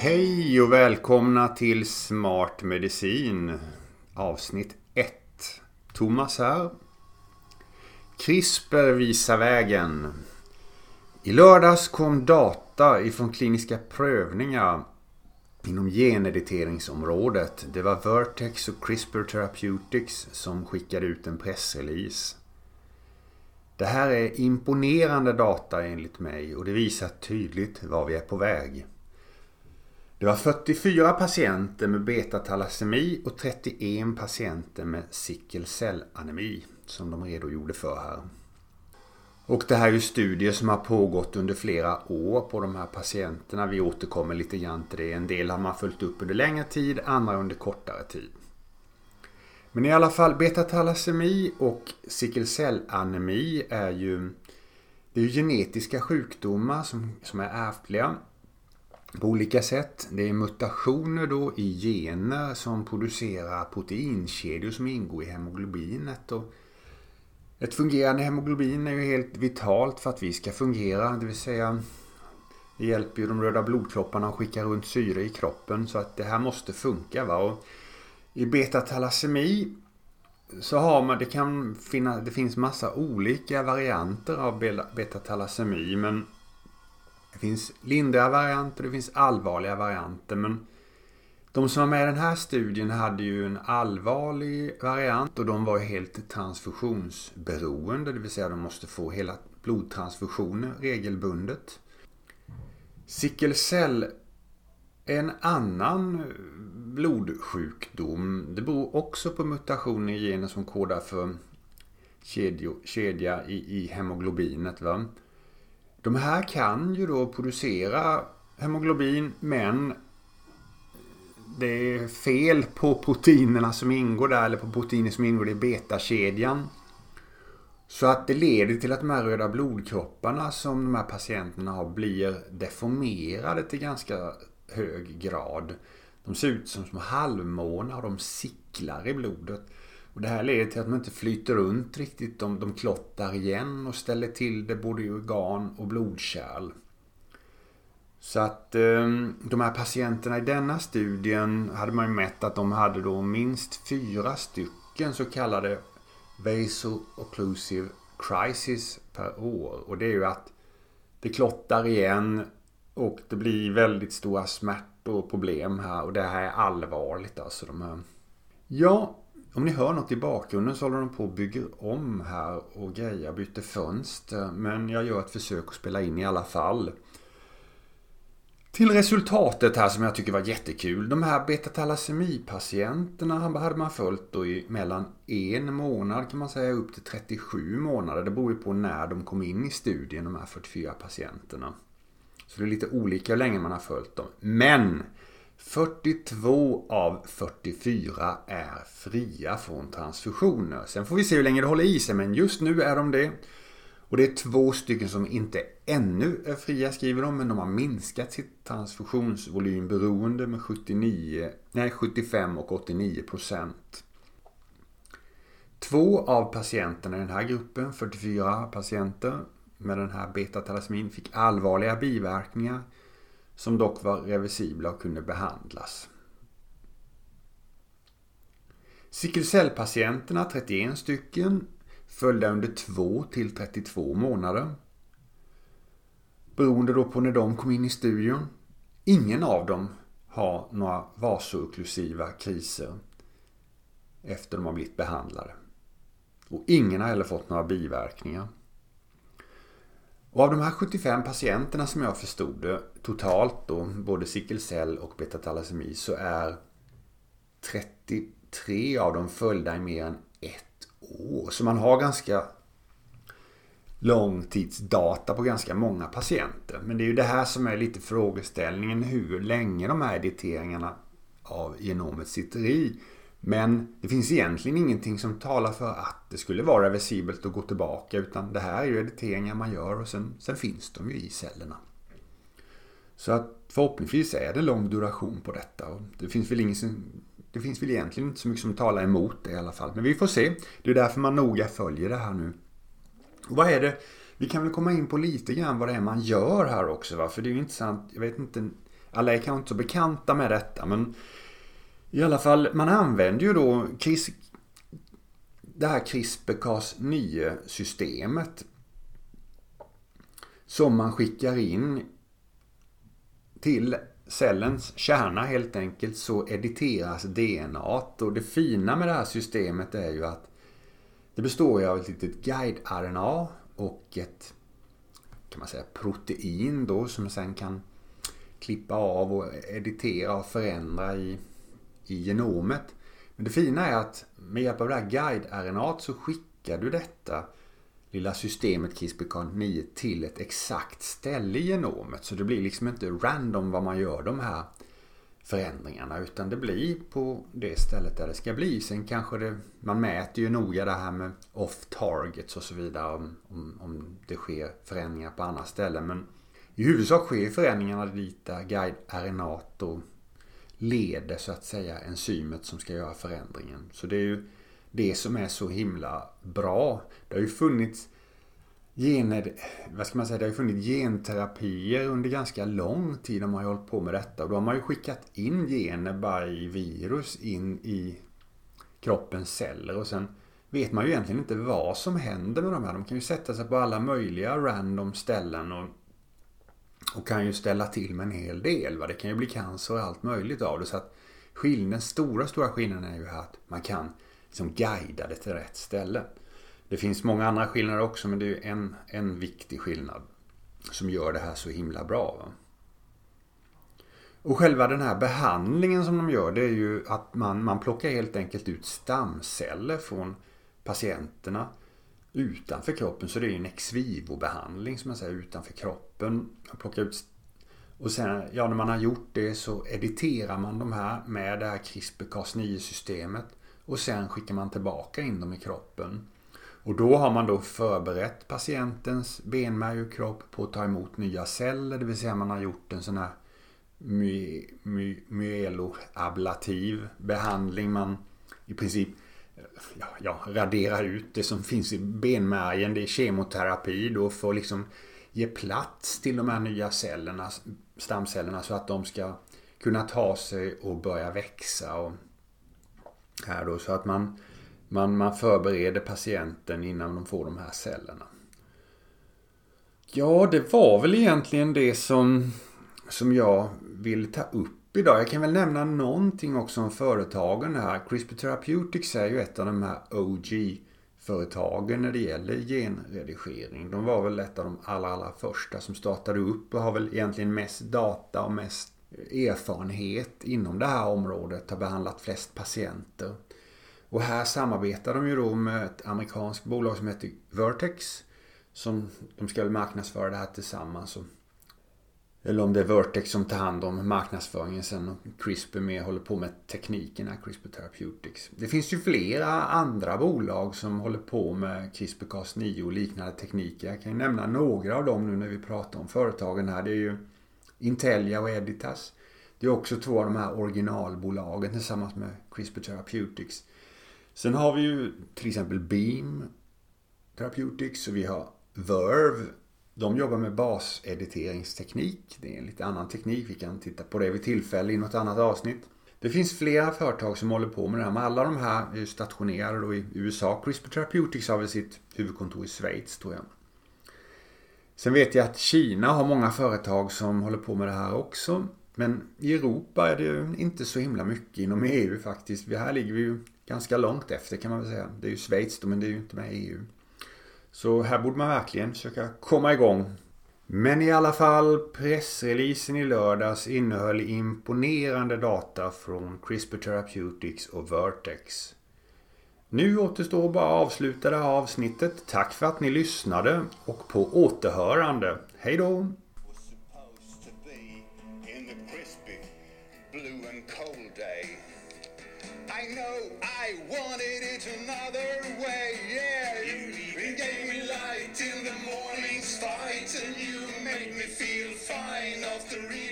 Hej och välkomna till Smart Medicin avsnitt 1. Thomas här. CRISPR visar vägen. I lördags kom data ifrån kliniska prövningar inom genediteringsområdet. Det var Vertex och CRISPR Therapeutics som skickade ut en pressrelease. Det här är imponerande data enligt mig och det visar tydligt var vi är på väg. Det var 44 patienter med betatalasemi och 31 patienter med sickelcellanemi som de redogjorde för här. Och det här är ju studier som har pågått under flera år på de här patienterna. Vi återkommer lite grann till det. En del har man följt upp under längre tid, andra under kortare tid. Men i alla fall betatalasemi och sickelcellanemi är ju, det är genetiska sjukdomar som, som är ärftliga på olika sätt. Det är mutationer då i gener som producerar proteinkedjor som ingår i hemoglobinet. Och ett fungerande hemoglobin är ju helt vitalt för att vi ska fungera. Det vill säga det hjälper ju de röda blodkropparna att skicka runt syre i kroppen så att det här måste funka. Va? Och I betatalasemi så har man, det kan finna, det finns massa olika varianter av betatalassemi men det finns lindriga varianter det finns allvarliga varianter. Men de som var med i den här studien hade ju en allvarlig variant och de var helt transfusionsberoende. Det vill säga de måste få hela blodtransfusioner regelbundet. Sickelcell är en annan blodsjukdom. Det beror också på mutationer i gener som kodar för kedja i, i hemoglobinet. Va? De här kan ju då producera hemoglobin men det är fel på proteinerna som ingår där eller på proteiner som ingår i betakedjan. Så att det leder till att de här röda blodkropparna som de här patienterna har blir deformerade till ganska hög grad. De ser ut som små halvmånar och de sicklar i blodet. Och det här leder till att man inte flyter runt riktigt. De, de klottar igen och ställer till det både i organ och blodkärl. Så att ehm, de här patienterna i denna studien hade man ju mätt att de hade då minst fyra stycken så kallade vaso-occlusive crisis per år. Och det är ju att det klottar igen och det blir väldigt stora smärtor och problem här. Och det här är allvarligt alltså. De här. Ja, om ni hör något i bakgrunden så håller de på och bygger om här och grejer, byter fönster. Men jag gör ett försök att spela in i alla fall. Till resultatet här som jag tycker var jättekul. De här betatalassemipatienterna hade man följt då i mellan en månad kan man säga upp till 37 månader. Det beror ju på när de kom in i studien, de här 44 patienterna. Så det är lite olika hur länge man har följt dem. Men 42 av 44 är fria från transfusioner. Sen får vi se hur länge det håller i sig, men just nu är de det. Och det är två stycken som inte ännu är fria skriver de, men de har minskat sitt transfusionsvolymberoende med 79, nej, 75 och 89 procent. Två av patienterna i den här gruppen, 44 patienter med den här betatalasmin, fick allvarliga biverkningar som dock var reversibla och kunde behandlas. Sickelcellpatienterna, 31 stycken, följda under 2 till 32 månader. Beroende då på när de kom in i studion. Ingen av dem har några vasookklusiva kriser efter de har blivit behandlade. Och ingen har heller fått några biverkningar. Och av de här 75 patienterna som jag förstod det totalt då, både sickelcell och betatalasemi, så är 33 av dem följda i mer än ett år. Så man har ganska långtidsdata på ganska många patienter. Men det är ju det här som är lite frågeställningen hur länge de här editeringarna av genomet sitter i. Men det finns egentligen ingenting som talar för att det skulle vara reversibelt att gå tillbaka utan det här är ju editeringar man gör och sen, sen finns de ju i cellerna. Så att förhoppningsvis är det lång duration på detta. Och det, finns väl ingen som, det finns väl egentligen inte så mycket som talar emot det i alla fall. Men vi får se. Det är därför man noga följer det här nu. Vad är det? Vi kan väl komma in på lite grann vad det är man gör här också. Va? För det är ju intressant. Jag vet inte alla är kanske inte så bekanta med detta men i alla fall man använder ju då CRIS, det här CRISPR-Cas9 systemet som man skickar in till cellens kärna helt enkelt så editeras DNA. Och det fina med det här systemet är ju att det består av ett litet guide-RNA och ett kan man säga, protein då som man sen kan klippa av och editera och förändra i, i genomet. Men det fina är att med hjälp av det här guide-RNA så skickar du detta lilla systemet CRISPR-Cas9 till ett exakt ställe i genomet. Så det blir liksom inte random vad man gör de här förändringarna utan det blir på det stället där det ska bli. Sen kanske det, man mäter ju noga det här med off targets och så vidare om, om, om det sker förändringar på andra ställen. Men i huvudsak sker förändringarna dit där guide-RNA leder så att säga enzymet som ska göra förändringen. Så det är ju det som är så himla bra. Det har ju funnits gener, vad ska man säga, det har ju funnits genterapier under ganska lång tid. De har ju hållit på med detta och då har man ju skickat in gener bara i virus in i kroppens celler och sen vet man ju egentligen inte vad som händer med de här. De kan ju sätta sig på alla möjliga random ställen och, och kan ju ställa till med en hel del. Va? Det kan ju bli cancer och allt möjligt av det. Så att skillnaden, stora, stora skillnaden är ju att man kan liksom guida det till rätt ställe. Det finns många andra skillnader också men det är en, en viktig skillnad som gör det här så himla bra. Va? Och själva den här behandlingen som de gör det är ju att man, man plockar helt enkelt ut stamceller från patienterna utanför kroppen. Så det är en ex vivo-behandling som man säger utanför kroppen. Plocka ut och sen, ja när man har gjort det så editerar man de här med det här CRISPR-Cas9 systemet. Och sen skickar man tillbaka in dem i kroppen. Och då har man då förberett patientens benmärg och kropp på att ta emot nya celler. Det vill säga man har gjort en sån här my, my, myeloablativ behandling. Man i princip ja, ja, radera ut det som finns i benmärgen. Det är kemoterapi då för att liksom ge plats till de här nya cellerna, stamcellerna så att de ska kunna ta sig och börja växa. Och här då, så att man man, man förbereder patienten innan de får de här cellerna. Ja, det var väl egentligen det som, som jag vill ta upp idag. Jag kan väl nämna någonting också om företagen här. CRISPR Therapeutics är ju ett av de här OG-företagen när det gäller genredigering. De var väl ett av de allra, allra första som startade upp och har väl egentligen mest data och mest erfarenhet inom det här området. Har behandlat flest patienter. Och här samarbetar de ju då med ett amerikanskt bolag som heter Vertex. Som de ska väl marknadsföra det här tillsammans. Eller om det är Vertex som tar hand om marknadsföringen sen och CRISPR med håller på med teknikerna, CRISPR Therapeutics. Det finns ju flera andra bolag som håller på med CRISPR-Cas9 och liknande tekniker. Jag kan ju nämna några av dem nu när vi pratar om företagen här. Det är ju Intelia och Editas. Det är också två av de här originalbolagen tillsammans med CRISPR Therapeutics. Sen har vi ju till exempel Beam Therapeutics och vi har Verve. De jobbar med basediteringsteknik. Det är en lite annan teknik. Vi kan titta på det vid tillfälle i något annat avsnitt. Det finns flera företag som håller på med det här. Men alla de här är stationerade då i USA. CRISPR Therapeutics har väl sitt huvudkontor i Schweiz tror jag. Sen vet jag att Kina har många företag som håller på med det här också. Men i Europa är det inte så himla mycket inom EU faktiskt. Här ligger vi ju ganska långt efter kan man väl säga. Det är ju Schweiz då, men det är ju inte med i EU. Så här borde man verkligen försöka komma igång. Men i alla fall, pressreleasen i lördags innehöll imponerande data från CRISPR Therapeutics och Vertex. Nu återstår bara att avsluta det här avsnittet. Tack för att ni lyssnade och på återhörande. Hej då! I know I wanted it another way. Yeah, you gave me light in the morning's fight, and you made me feel fine after. Reading.